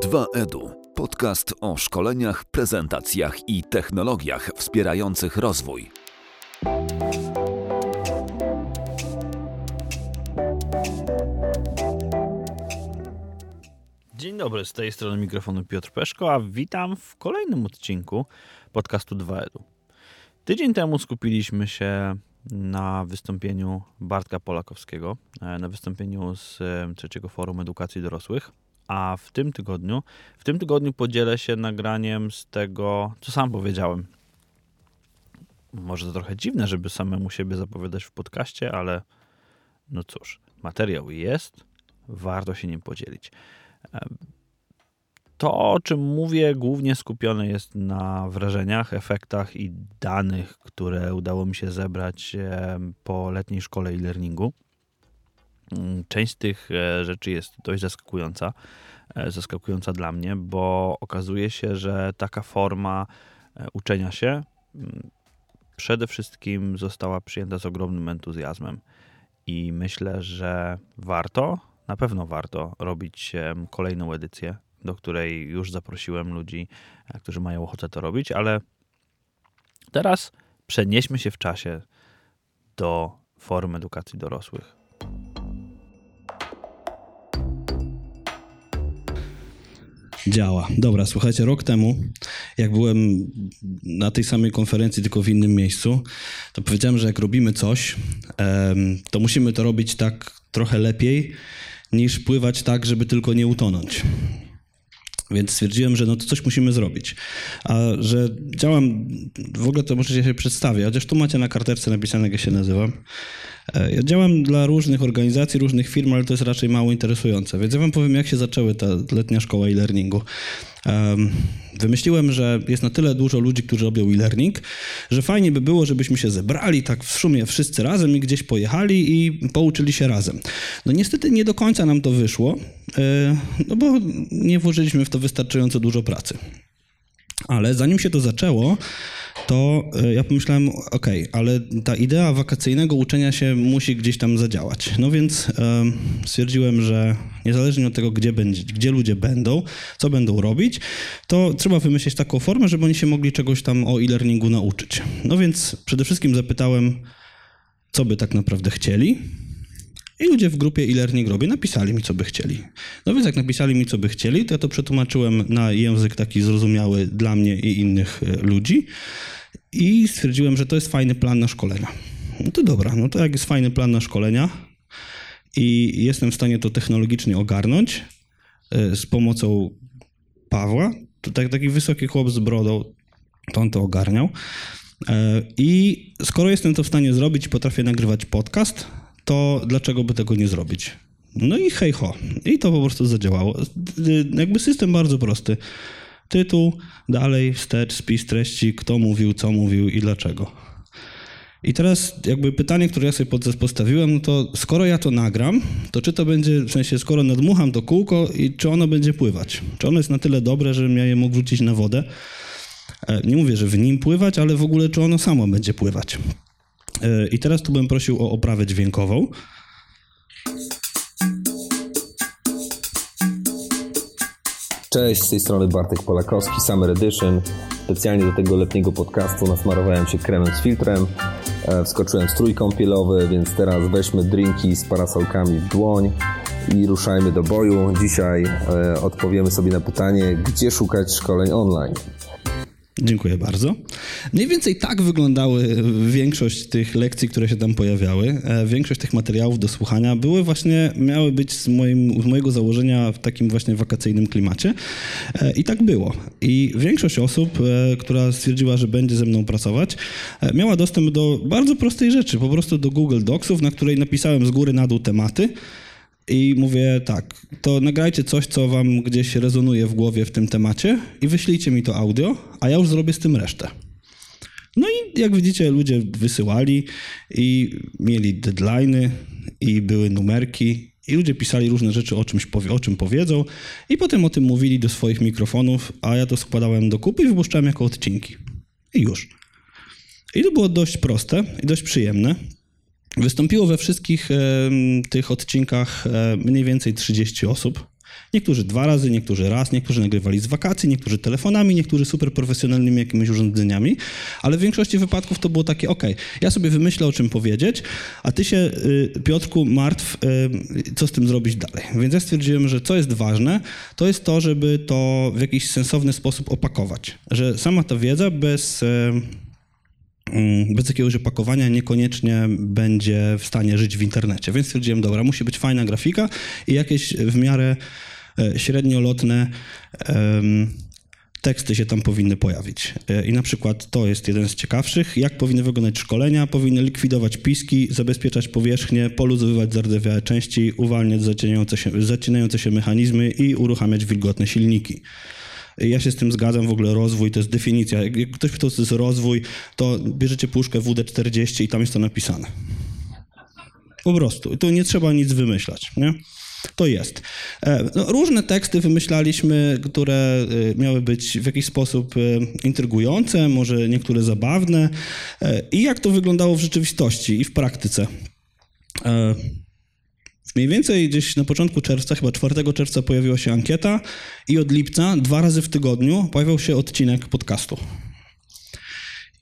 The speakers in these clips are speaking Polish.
2EDU. Podcast o szkoleniach, prezentacjach i technologiach wspierających rozwój. Dzień dobry, z tej strony mikrofonu Piotr Peszko, a witam w kolejnym odcinku podcastu 2EDU. Tydzień temu skupiliśmy się na wystąpieniu Bartka Polakowskiego, e, na wystąpieniu z e, trzeciego forum edukacji dorosłych, a w tym tygodniu, w tym tygodniu podzielę się nagraniem z tego, co sam powiedziałem. Może to trochę dziwne, żeby samemu siebie zapowiadać w podcaście, ale no cóż, materiał jest, warto się nim podzielić. To, o czym mówię, głównie skupione jest na wrażeniach, efektach i danych, które udało mi się zebrać po letniej szkole e-learningu. Mm, część tych e, rzeczy jest dość zaskakująca, e, zaskakująca dla mnie, bo okazuje się, że taka forma uczenia się mm, przede wszystkim została przyjęta z ogromnym entuzjazmem. I myślę, że warto, na pewno warto robić kolejną edycję do której już zaprosiłem ludzi, e, którzy mają ochotę to robić, ale teraz przenieśmy się w czasie do form edukacji dorosłych. Działa. Dobra, słuchajcie, rok temu, jak byłem na tej samej konferencji, tylko w innym miejscu, to powiedziałem, że jak robimy coś, to musimy to robić tak trochę lepiej, niż pływać tak, żeby tylko nie utonąć. Więc stwierdziłem, że no to coś musimy zrobić. A że działam, w ogóle to możecie się przedstawić, chociaż tu macie na karteczce napisane, jak się nazywam. E, ja działam dla różnych organizacji, różnych firm, ale to jest raczej mało interesujące. Więc ja wam powiem, jak się zaczęły ta letnia szkoła e-learningu. Wymyśliłem, że jest na tyle dużo ludzi, którzy robią e-learning, że fajnie by było, żebyśmy się zebrali tak w sumie wszyscy razem i gdzieś pojechali i pouczyli się razem. No niestety nie do końca nam to wyszło, e, no bo nie włożyliśmy w to wystarczająco dużo pracy. Ale zanim się to zaczęło, to e, ja pomyślałem, ok, ale ta idea wakacyjnego uczenia się musi gdzieś tam zadziałać. No więc stwierdziłem, że niezależnie od tego, gdzie, będzie, gdzie ludzie będą, co będą robić, to trzeba wymyślić taką formę, żeby oni się mogli czegoś tam o e-learningu nauczyć. No więc przede wszystkim zapytałem, co by tak naprawdę chcieli. I ludzie w grupie e-learning robię napisali mi, co by chcieli. No więc jak napisali mi, co by chcieli, to ja to przetłumaczyłem na język taki zrozumiały dla mnie i innych e, ludzi i stwierdziłem, że to jest fajny plan na szkolenia. No to dobra, no to jak jest fajny plan na szkolenia i jestem w stanie to technologicznie ogarnąć e, z pomocą Pawła, to tak, taki wysoki chłop z brodą, to on to ogarniał. E, I skoro jestem to w stanie zrobić, potrafię nagrywać podcast, to dlaczego by tego nie zrobić? No i hej ho. I to po prostu zadziałało. Jakby system bardzo prosty. Tytuł, dalej, wstecz, spis treści, kto mówił, co mówił i dlaczego. I teraz jakby pytanie, które ja sobie postawiłem, no to skoro ja to nagram, to czy to będzie, w sensie skoro nadmucham to kółko i czy ono będzie pływać? Czy ono jest na tyle dobre, żebym ja je mógł wrzucić na wodę? E, nie mówię, że w nim pływać, ale w ogóle czy ono samo będzie pływać? I teraz tu bym prosił o oprawę dźwiękową. Cześć, z tej strony Bartek Polakowski, Summer Edition. Specjalnie do tego letniego podcastu nasmarowałem się kremem z filtrem, e, wskoczyłem w strój kąpielowy, więc teraz weźmy drinki z parasolkami w dłoń i ruszajmy do boju. Dzisiaj e, odpowiemy sobie na pytanie, gdzie szukać szkoleń online. Dziękuję bardzo. Mniej więcej tak wyglądały większość tych lekcji, które się tam pojawiały. E, większość tych materiałów do słuchania były właśnie, miały być z, moim, z mojego założenia w takim właśnie wakacyjnym klimacie. E, I tak było. I większość osób, e, która stwierdziła, że będzie ze mną pracować, miała dostęp do bardzo prostej rzeczy, po prostu do Google Docsów, na której napisałem z góry na dół tematy i mówię tak, to nagrajcie coś, co wam gdzieś rezonuje w głowie w tym temacie i wyślijcie mi to audio, a ja już zrobię z tym resztę. No i jak widzicie, ludzie wysyłali i mieli deadlines i były numerki i ludzie pisali różne rzeczy, o, czymś, o czym powiedzą i potem o tym mówili do swoich mikrofonów, a ja to składałem do kupy i wypuszczałem jako odcinki. I już. I to było dość proste i dość przyjemne. Wystąpiło we wszystkich tych odcinkach mniej więcej 30 osób. Niektórzy dwa razy, niektórzy raz, niektórzy nagrywali z wakacji, niektórzy telefonami, niektórzy super profesjonalnymi jakimiś urządzeniami, ale w większości wypadków to było takie, ok, ja sobie wymyślę o czym powiedzieć, a ty się, y, Piotrku, martw, co z tym zrobić dalej. Więc ja stwierdziłem, że co jest ważne, to jest to, żeby to w jakiś sensowny sposób opakować. Że sama ta wiedza bez bez jakiegoś opakowania niekoniecznie będzie w stanie żyć w internecie. Więc stwierdziłem, dobra, musi być fajna grafika i jakieś w miarę E, średniolotne teksty się tam powinny pojawić. E, I na przykład to jest jeden z ciekawszych. Jak powinny wyglądać szkolenia? Powinny likwidować piski, zabezpieczać powierzchnię, poluzowywać zardzewiałe części, uwalniać zacinające się, zacinające się mechanizmy i uruchamiać wilgotne silniki. Ja się z tym zgadzam, w ogóle rozwój to jest definicja. Jak ktoś pytał, co to jest rozwój, to bierzecie puszkę WD-40 i tam jest to napisane. Po prostu. Tu nie trzeba nic wymyślać, nie? To jest. E, no, różne teksty wymyślaliśmy, które e, miały być w jakiś sposób e, intrygujące, może niektóre zabawne. I jak to wyglądało w rzeczywistości i w praktyce. Mniej więcej gdzieś na początku czerwca, chyba 4 czerwca pojawiła się ankieta i od lipca dwa razy w tygodniu pojawiał się odcinek podcastu.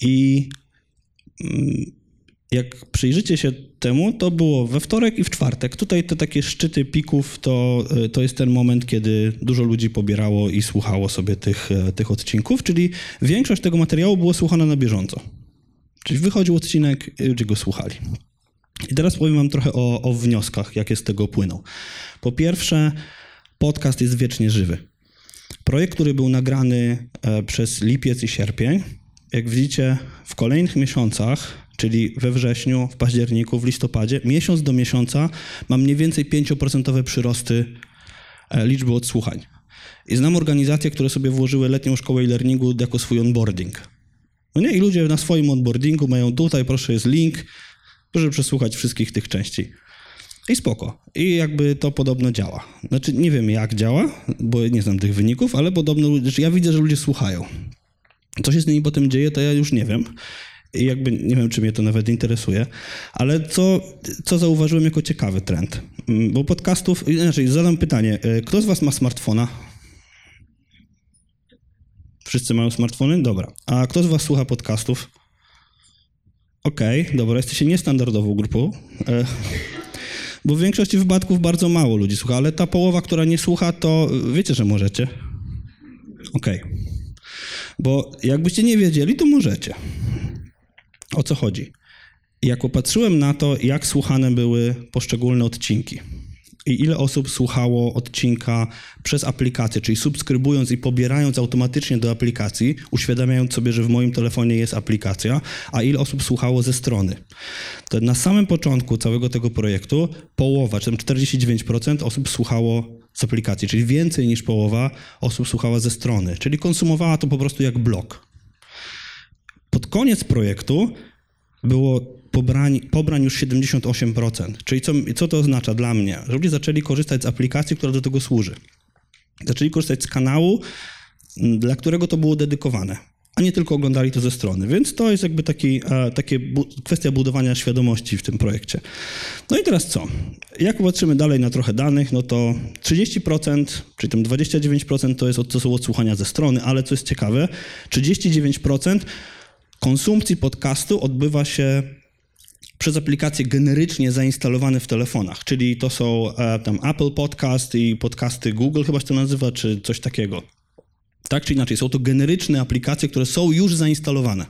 I mm, jak przyjrzycie się temu, to było we wtorek i w czwartek. Tutaj te takie szczyty pików to, e, to jest ten moment, kiedy dużo ludzi pobierało i słuchało sobie tych, e, tych odcinków, czyli większość tego materiału było słuchana na bieżąco. Czyli wychodził odcinek, ludzie go słuchali. I teraz powiem wam trochę o, o wnioskach, jakie z tego płyną. Po pierwsze, podcast jest wiecznie żywy. Projekt, który był nagrany e, przez lipiec i sierpień, jak widzicie, w kolejnych miesiącach czyli we wrześniu, w październiku, w listopadzie, miesiąc do miesiąca mam mniej więcej 5% przyrosty e, liczby odsłuchań. I znam organizacje, które sobie włożyły letnią szkołę e-learningu jako swój onboarding. No nie? I ludzie na swoim onboardingu mają tutaj, proszę, jest link, proszę przesłuchać wszystkich tych części. I spoko. I jakby to podobno działa. Znaczy, nie wiem jak działa, bo nie znam tych wyników, ale podobno znaczy ja widzę, że ludzie słuchają. Co się z nimi potem dzieje, to ja już nie wiem. I jakby nie wiem, czy mnie to nawet interesuje, ale co, co zauważyłem jako ciekawy trend? Mm, bo podcastów, inaczej zadam pytanie, e, kto z was ma smartfona? Wszyscy mają smartfony? Dobra. A kto z was słucha podcastów? Okej, okay, dobra, jesteście niestandardową grupą. E, bo w większości wypadków bardzo mało ludzi słucha, ale ta połowa, która nie słucha, to wiecie, że możecie. Okej. Okay. Bo jakbyście nie wiedzieli, to możecie. O co chodzi? Jak popatrzyłem na to, jak słuchane były poszczególne odcinki i ile osób słuchało odcinka przez aplikację, czyli subskrybując i pobierając automatycznie do aplikacji, uświadamiając sobie, że w moim telefonie jest aplikacja, a ile osób słuchało ze strony. To na samym początku całego tego projektu połowa, czy tam 49% osób słuchało z aplikacji, czyli więcej niż połowa osób słuchała ze strony, czyli konsumowała to po prostu jak blok. Pod koniec projektu było pobrań, pobrań już 78%. Czyli co, co to oznacza dla mnie? Że ludzie zaczęli korzystać z aplikacji, która do tego służy. Zaczęli korzystać z kanału, dla którego to było dedykowane, a nie tylko oglądali to ze strony. Więc to jest jakby taki, e, takie bu kwestia budowania świadomości w tym projekcie. No i teraz co? Jak patrzymy dalej na trochę danych, no to 30%, czyli tam 29% to, jest, to są odsłuchania ze strony, ale co jest ciekawe, 39% konsumpcji podcastu odbywa się przez aplikacje generycznie zainstalowane w telefonach, czyli to są e, tam Apple Podcast i podcasty Google chyba się to nazywa, czy coś takiego. Tak czy inaczej, są to generyczne aplikacje, które są już zainstalowane.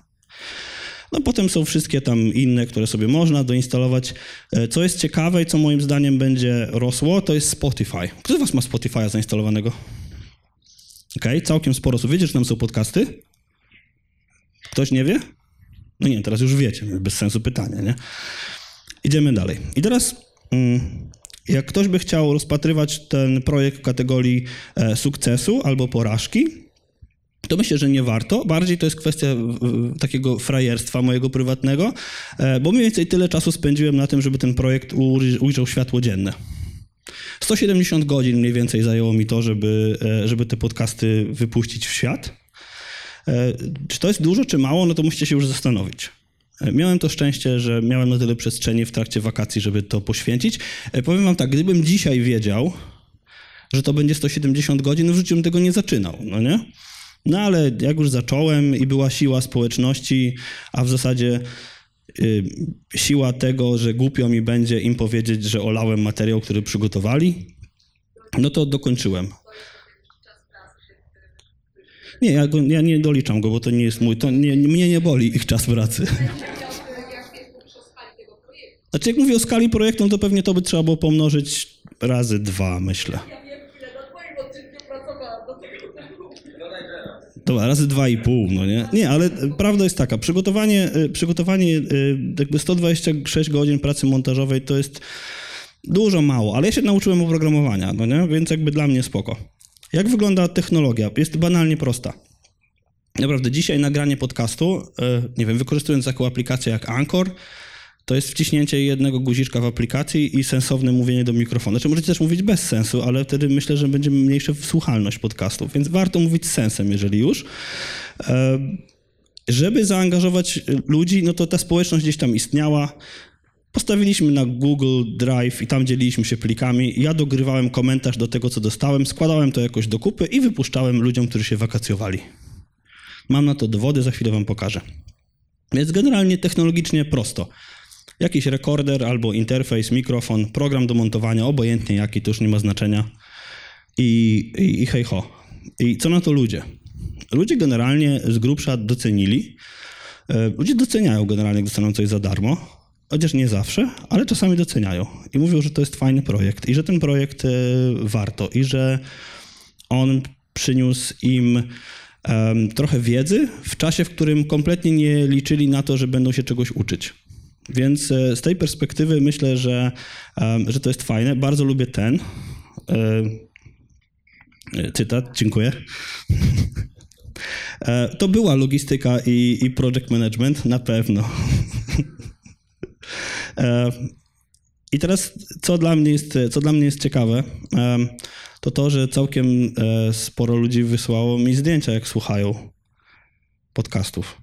No potem są wszystkie tam inne, które sobie można doinstalować. E, co jest ciekawe i co moim zdaniem będzie rosło, to jest Spotify. Kto z was ma Spotify'a zainstalowanego? Okej, okay, całkiem sporo osób. Wiecie, że tam są podcasty? Ktoś nie wie? No nie, teraz już wiecie, bez sensu pytania, nie? Idziemy dalej. I teraz, mm, jak ktoś by chciał rozpatrywać ten projekt w kategorii e, sukcesu albo porażki, to myślę, że nie warto. Bardziej to jest kwestia takiego frajerstwa mojego prywatnego, e, bo mniej więcej tyle czasu spędziłem na tym, żeby ten projekt ujrzał światło dzienne. 170 godzin mniej więcej zajęło mi to, żeby, e, żeby te podcasty wypuścić w świat. E, czy to jest dużo, czy mało, no to musicie się już zastanowić. E, miałem to szczęście, że miałem na tyle przestrzeni w trakcie wakacji, żeby to poświęcić. E, powiem wam tak, gdybym dzisiaj wiedział, że to będzie 170 godzin, w życiu bym tego nie zaczynał, no nie? No ale jak już zacząłem i była siła społeczności, a w zasadzie y, siła tego, że głupio mi będzie im powiedzieć, że olałem materiał, który przygotowali, no to dokończyłem. Nie, ja, go, ja nie doliczam go, bo to nie jest mój, to nie, mnie nie boli ich czas pracy. Znaczy, jak mówię o skali projektu, no to pewnie to by trzeba było pomnożyć razy dwa, myślę. Dobra, razy dwa i pół, no nie? Nie, ale prawda jest taka, przygotowanie, y, przygotowanie y, jakby 126 godzin pracy montażowej to jest dużo mało, ale ja się nauczyłem oprogramowania, no nie? Więc jakby dla mnie spoko. Jak wygląda technologia? Jest banalnie prosta. Naprawdę, dzisiaj nagranie podcastu, y, nie wiem, wykorzystując taką aplikację jak Anchor, to jest wciśnięcie jednego guziczka w aplikacji i sensowne mówienie do mikrofonu. Znaczy możecie też mówić bez sensu, ale wtedy myślę, że będzie mniejsza słuchalność podcastów, więc warto mówić z sensem, jeżeli już. E, żeby zaangażować ludzi, no to ta społeczność gdzieś tam istniała. Postawiliśmy na Google Drive i tam dzieliliśmy się plikami. Ja dogrywałem komentarz do tego, co dostałem, składałem to jakoś do kupy i wypuszczałem ludziom, którzy się wakacjowali. Mam na to dowody, za chwilę wam pokażę. Więc generalnie technologicznie prosto. Jakiś rekorder albo interfejs, mikrofon, program do montowania, obojętnie jaki, to już nie ma znaczenia. I, i, i hej ho. I co na to ludzie? Ludzie generalnie z grubsza docenili. E, ludzie doceniają generalnie, jak dostaną coś za darmo. Chociaż nie zawsze, ale czasami doceniają. I mówią, że to jest fajny projekt i że ten projekt e, warto i że on przyniósł im trochę wiedzy w czasie, w którym kompletnie nie liczyli na to, że będą się czegoś uczyć. Więc e, z tej perspektywy myślę, że, że to jest fajne. Bardzo lubię ten e, cytat, dziękuję. To była logistyka i, i project management, na pewno. I teraz, co dla mnie jest, co dla mnie jest ciekawe, to to, że całkiem sporo ludzi wysłało mi zdjęcia, jak słuchają podcastów.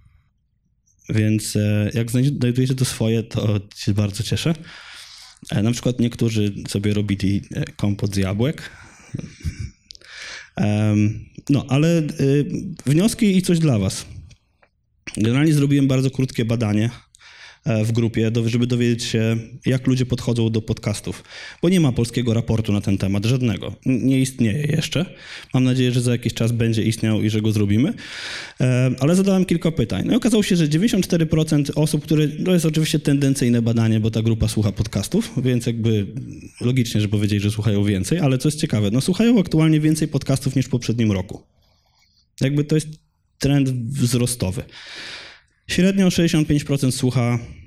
Więc e, jak znajdujecie to swoje, to się bardzo cieszę. E, na przykład niektórzy sobie robili e, kompot z jabłek. No, ale wnioski i coś dla Was. Generalnie zrobiłem bardzo krótkie badanie E, w grupie, żeby dowiedzieć się, jak ludzie podchodzą do podcastów. Bo nie ma polskiego raportu na ten temat, żadnego. Nie istnieje jeszcze. Mam nadzieję, że za jakiś czas będzie istniał i że go zrobimy. E, ale zadałem kilka pytań. No i okazało się, że 94% osób, które, to jest oczywiście tendencyjne badanie, bo ta grupa słucha podcastów, więc jakby logicznie, że powiedzieli, że słuchają więcej, ale co jest ciekawe, no słuchają aktualnie więcej podcastów niż w poprzednim roku. Jakby to jest trend wzrostowy. Średnio 65% słucha e,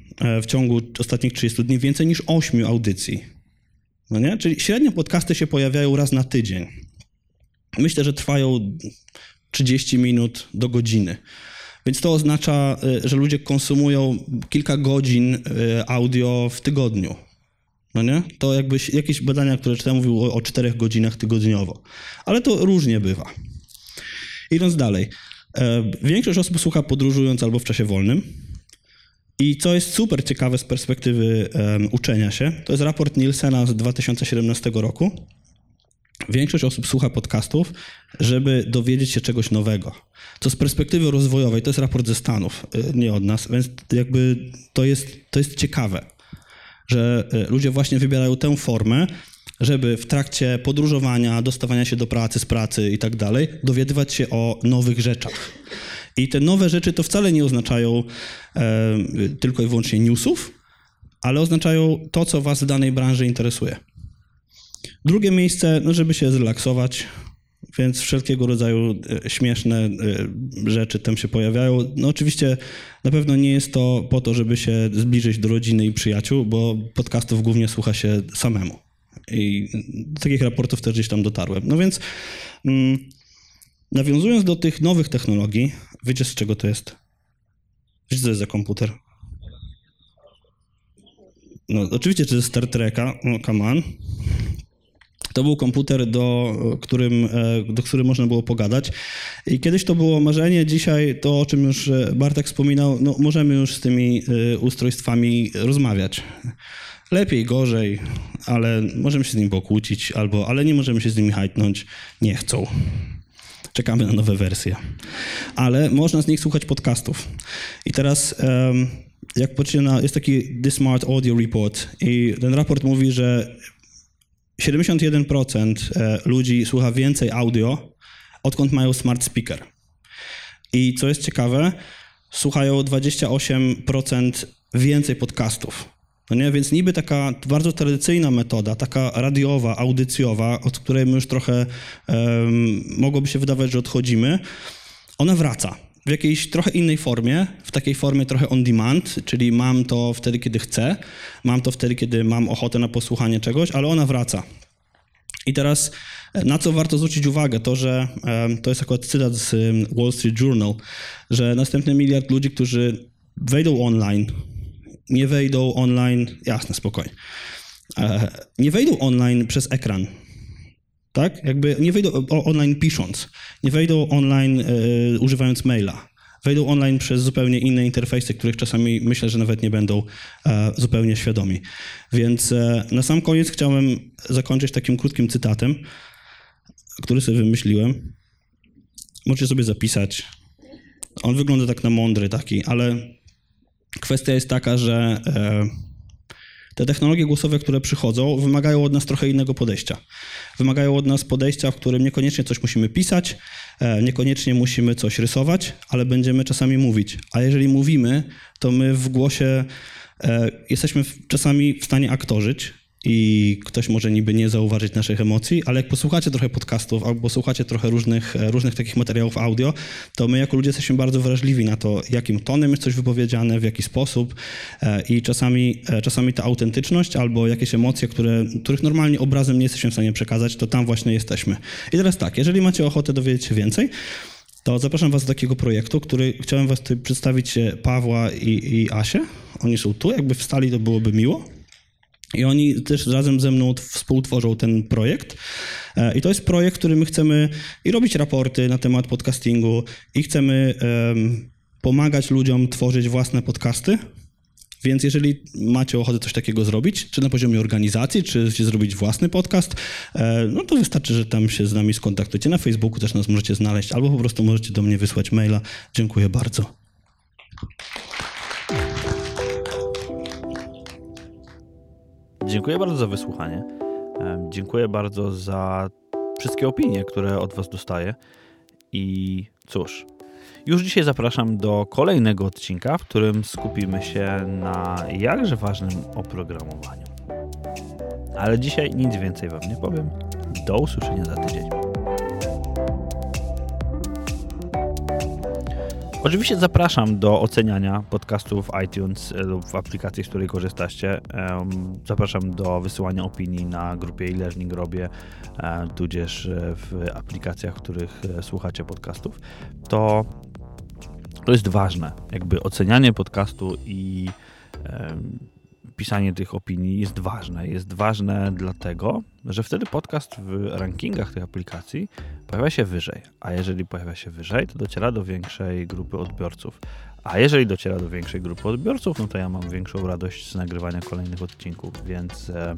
w ciągu ostatnich 30 dni więcej niż 8 audycji. No nie? Czyli średnio podcasty się pojawiają raz na tydzień. Myślę, że trwają 30 minut do godziny. Więc to oznacza, e, że ludzie konsumują kilka godzin e, audio w tygodniu. No nie? To jakby jakieś badania, które czytałem, mówiły o, o 4 godzinach tygodniowo. Ale to różnie bywa. Idąc dalej. E, większość osób słucha podróżując albo w czasie wolnym. I co jest super ciekawe z perspektywy um, uczenia się, to jest raport Nielsena z 2017 roku. Większość osób słucha podcastów, żeby dowiedzieć się czegoś nowego. Co z perspektywy rozwojowej, to jest raport ze Stanów, e, nie od nas, więc jakby to jest, to jest ciekawe, że e, ludzie właśnie wybierają tę formę, żeby w trakcie podróżowania, dostawania się do pracy, z pracy i tak dalej, dowiadywać się o nowych rzeczach. I te nowe rzeczy to wcale nie oznaczają e, tylko i wyłącznie newsów, ale oznaczają to, co was w danej branży interesuje. Drugie miejsce, no żeby się zrelaksować, więc wszelkiego rodzaju e, śmieszne e, rzeczy tam się pojawiają. No oczywiście na pewno nie jest to po to, żeby się zbliżyć do rodziny i przyjaciół, bo podcastów głównie słucha się samemu. I takich raportów też gdzieś tam dotarłem. No więc mm, nawiązując do tych nowych technologii, wiecie z czego to jest? Wiecie, co jest za komputer? No, oczywiście, to jest Star Treka, no, come on. To był komputer, do którym, e, do którym można było pogadać. I kiedyś to było marzenie, dzisiaj to, o czym już e, Bartek wspominał, no, możemy już z tymi e, ustrojstwami rozmawiać. lepiej, gorzej, ale możemy się z nim pokłócić, albo ale nie możemy się z nimi hajtnąć, nie chcą. Czekamy na nowe wersje. Ale można z nich słuchać podcastów. I teraz, jak patrzycie na, jest taki The Smart Audio Report i ten raport mówi, że 71% e, ludzi słucha więcej audio, odkąd mają smart speaker. I co jest ciekawe, słuchają 28% więcej podcastów. No nie? Więc niby taka bardzo tradycyjna metoda, taka radiowa, audycjowa, od której my już trochę um, mogłoby się wydawać, że odchodzimy, ona wraca w jakiejś trochę innej formie, w takiej formie trochę on demand, czyli mam to wtedy, kiedy chcę, mam to wtedy, kiedy mam ochotę na posłuchanie czegoś, ale ona wraca. I teraz na co warto zwrócić uwagę, to że to jest akurat cytat z Wall Street Journal, że następny miliard ludzi, którzy wejdą online, nie wejdą online, jasne, spokojnie, e, nie wejdą online przez ekran, tak? Jakby nie wejdą online pisząc, nie wejdą online y, używając maila, wejdą online przez zupełnie inne interfejsy, których czasami myślę, że nawet nie będą e, zupełnie świadomi. Więc e, na sam koniec chciałem zakończyć takim krótkim cytatem, który sobie wymyśliłem. Możecie sobie zapisać. On wygląda tak na mądry taki, ale kwestia jest taka, że e, te technologie głosowe, które przychodzą, wymagają od nas trochę innego podejścia. Wymagają od nas podejścia, w którym niekoniecznie coś musimy pisać, e, niekoniecznie musimy coś rysować, ale będziemy czasami mówić. A jeżeli mówimy, to my w głosie e, jesteśmy czasami w stanie aktorzyć, i ktoś może niby nie zauważyć naszych emocji, ale jak posłuchacie trochę podcastów albo posłuchacie trochę różnych, e, różnych takich materiałów audio, to my jako ludzie jesteśmy bardzo wrażliwi na to, jakim tonem jest coś wypowiedziane, w jaki sposób e, i czasami, e, czasami ta autentyczność albo jakieś emocje, które, których normalnie obrazem nie jesteśmy w stanie przekazać, to tam właśnie jesteśmy. I teraz tak, jeżeli macie ochotę dowiedzieć się więcej, to zapraszam Was do takiego projektu, który chciałem Was tutaj przedstawić Pawła i, i Asię. Oni są tu, jakby wstali, to byłoby miło. I oni też razem ze mną współtworzą ten projekt. E, I to jest projekt, który my chcemy i robić raporty na temat podcastingu, i chcemy um, pomagać ludziom tworzyć własne podcasty. Więc jeżeli macie ochotę coś takiego zrobić, czy na poziomie organizacji, czy zrobić własny podcast, e, no to wystarczy, że tam się z nami skontaktujecie. Na Facebooku też nas możecie znaleźć, albo po prostu możecie do mnie wysłać maila. Dziękuję bardzo. Dziękuję bardzo za wysłuchanie. Dziękuję bardzo za wszystkie opinie, które od Was dostaję. I cóż, już dzisiaj zapraszam do kolejnego odcinka, w którym skupimy się na jakże ważnym oprogramowaniu. Ale dzisiaj nic więcej Wam nie powiem. Do usłyszenia za tydzień. Oczywiście zapraszam do oceniania podcastów iTunes lub w aplikacji, z której korzystacie. Zapraszam do wysyłania opinii na grupie e-learning robię, e, tudzież e, w aplikacjach, w których e, słuchacie podcastów. To, to jest ważne, jakby ocenianie podcastu i pisanie tych opinii jest ważne. Jest ważne dlatego, że wtedy podcast w rankingach tych aplikacji pojawia się wyżej. A jeżeli pojawia się wyżej, to dociera do większej grupy odbiorców. A jeżeli dociera do większej grupy odbiorców, no to ja mam większą radość z nagrywania kolejnych odcinków. Więc e,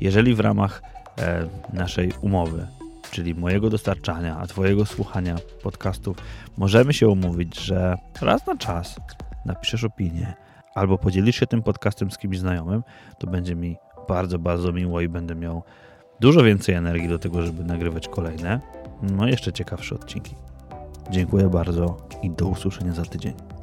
jeżeli w ramach e, naszej umowy, czyli mojego dostarczania, a Twojego słuchania podcastów, możemy się umówić, że raz na czas napiszesz opinię albo podzielisz się tym podcastem z kimś znajomym, to będzie mi bardzo, bardzo miło i będę miał dużo więcej energii do tego, żeby nagrywać kolejne, no jeszcze ciekawsze odcinki. Dziękuję bardzo i do usłyszenia za tydzień.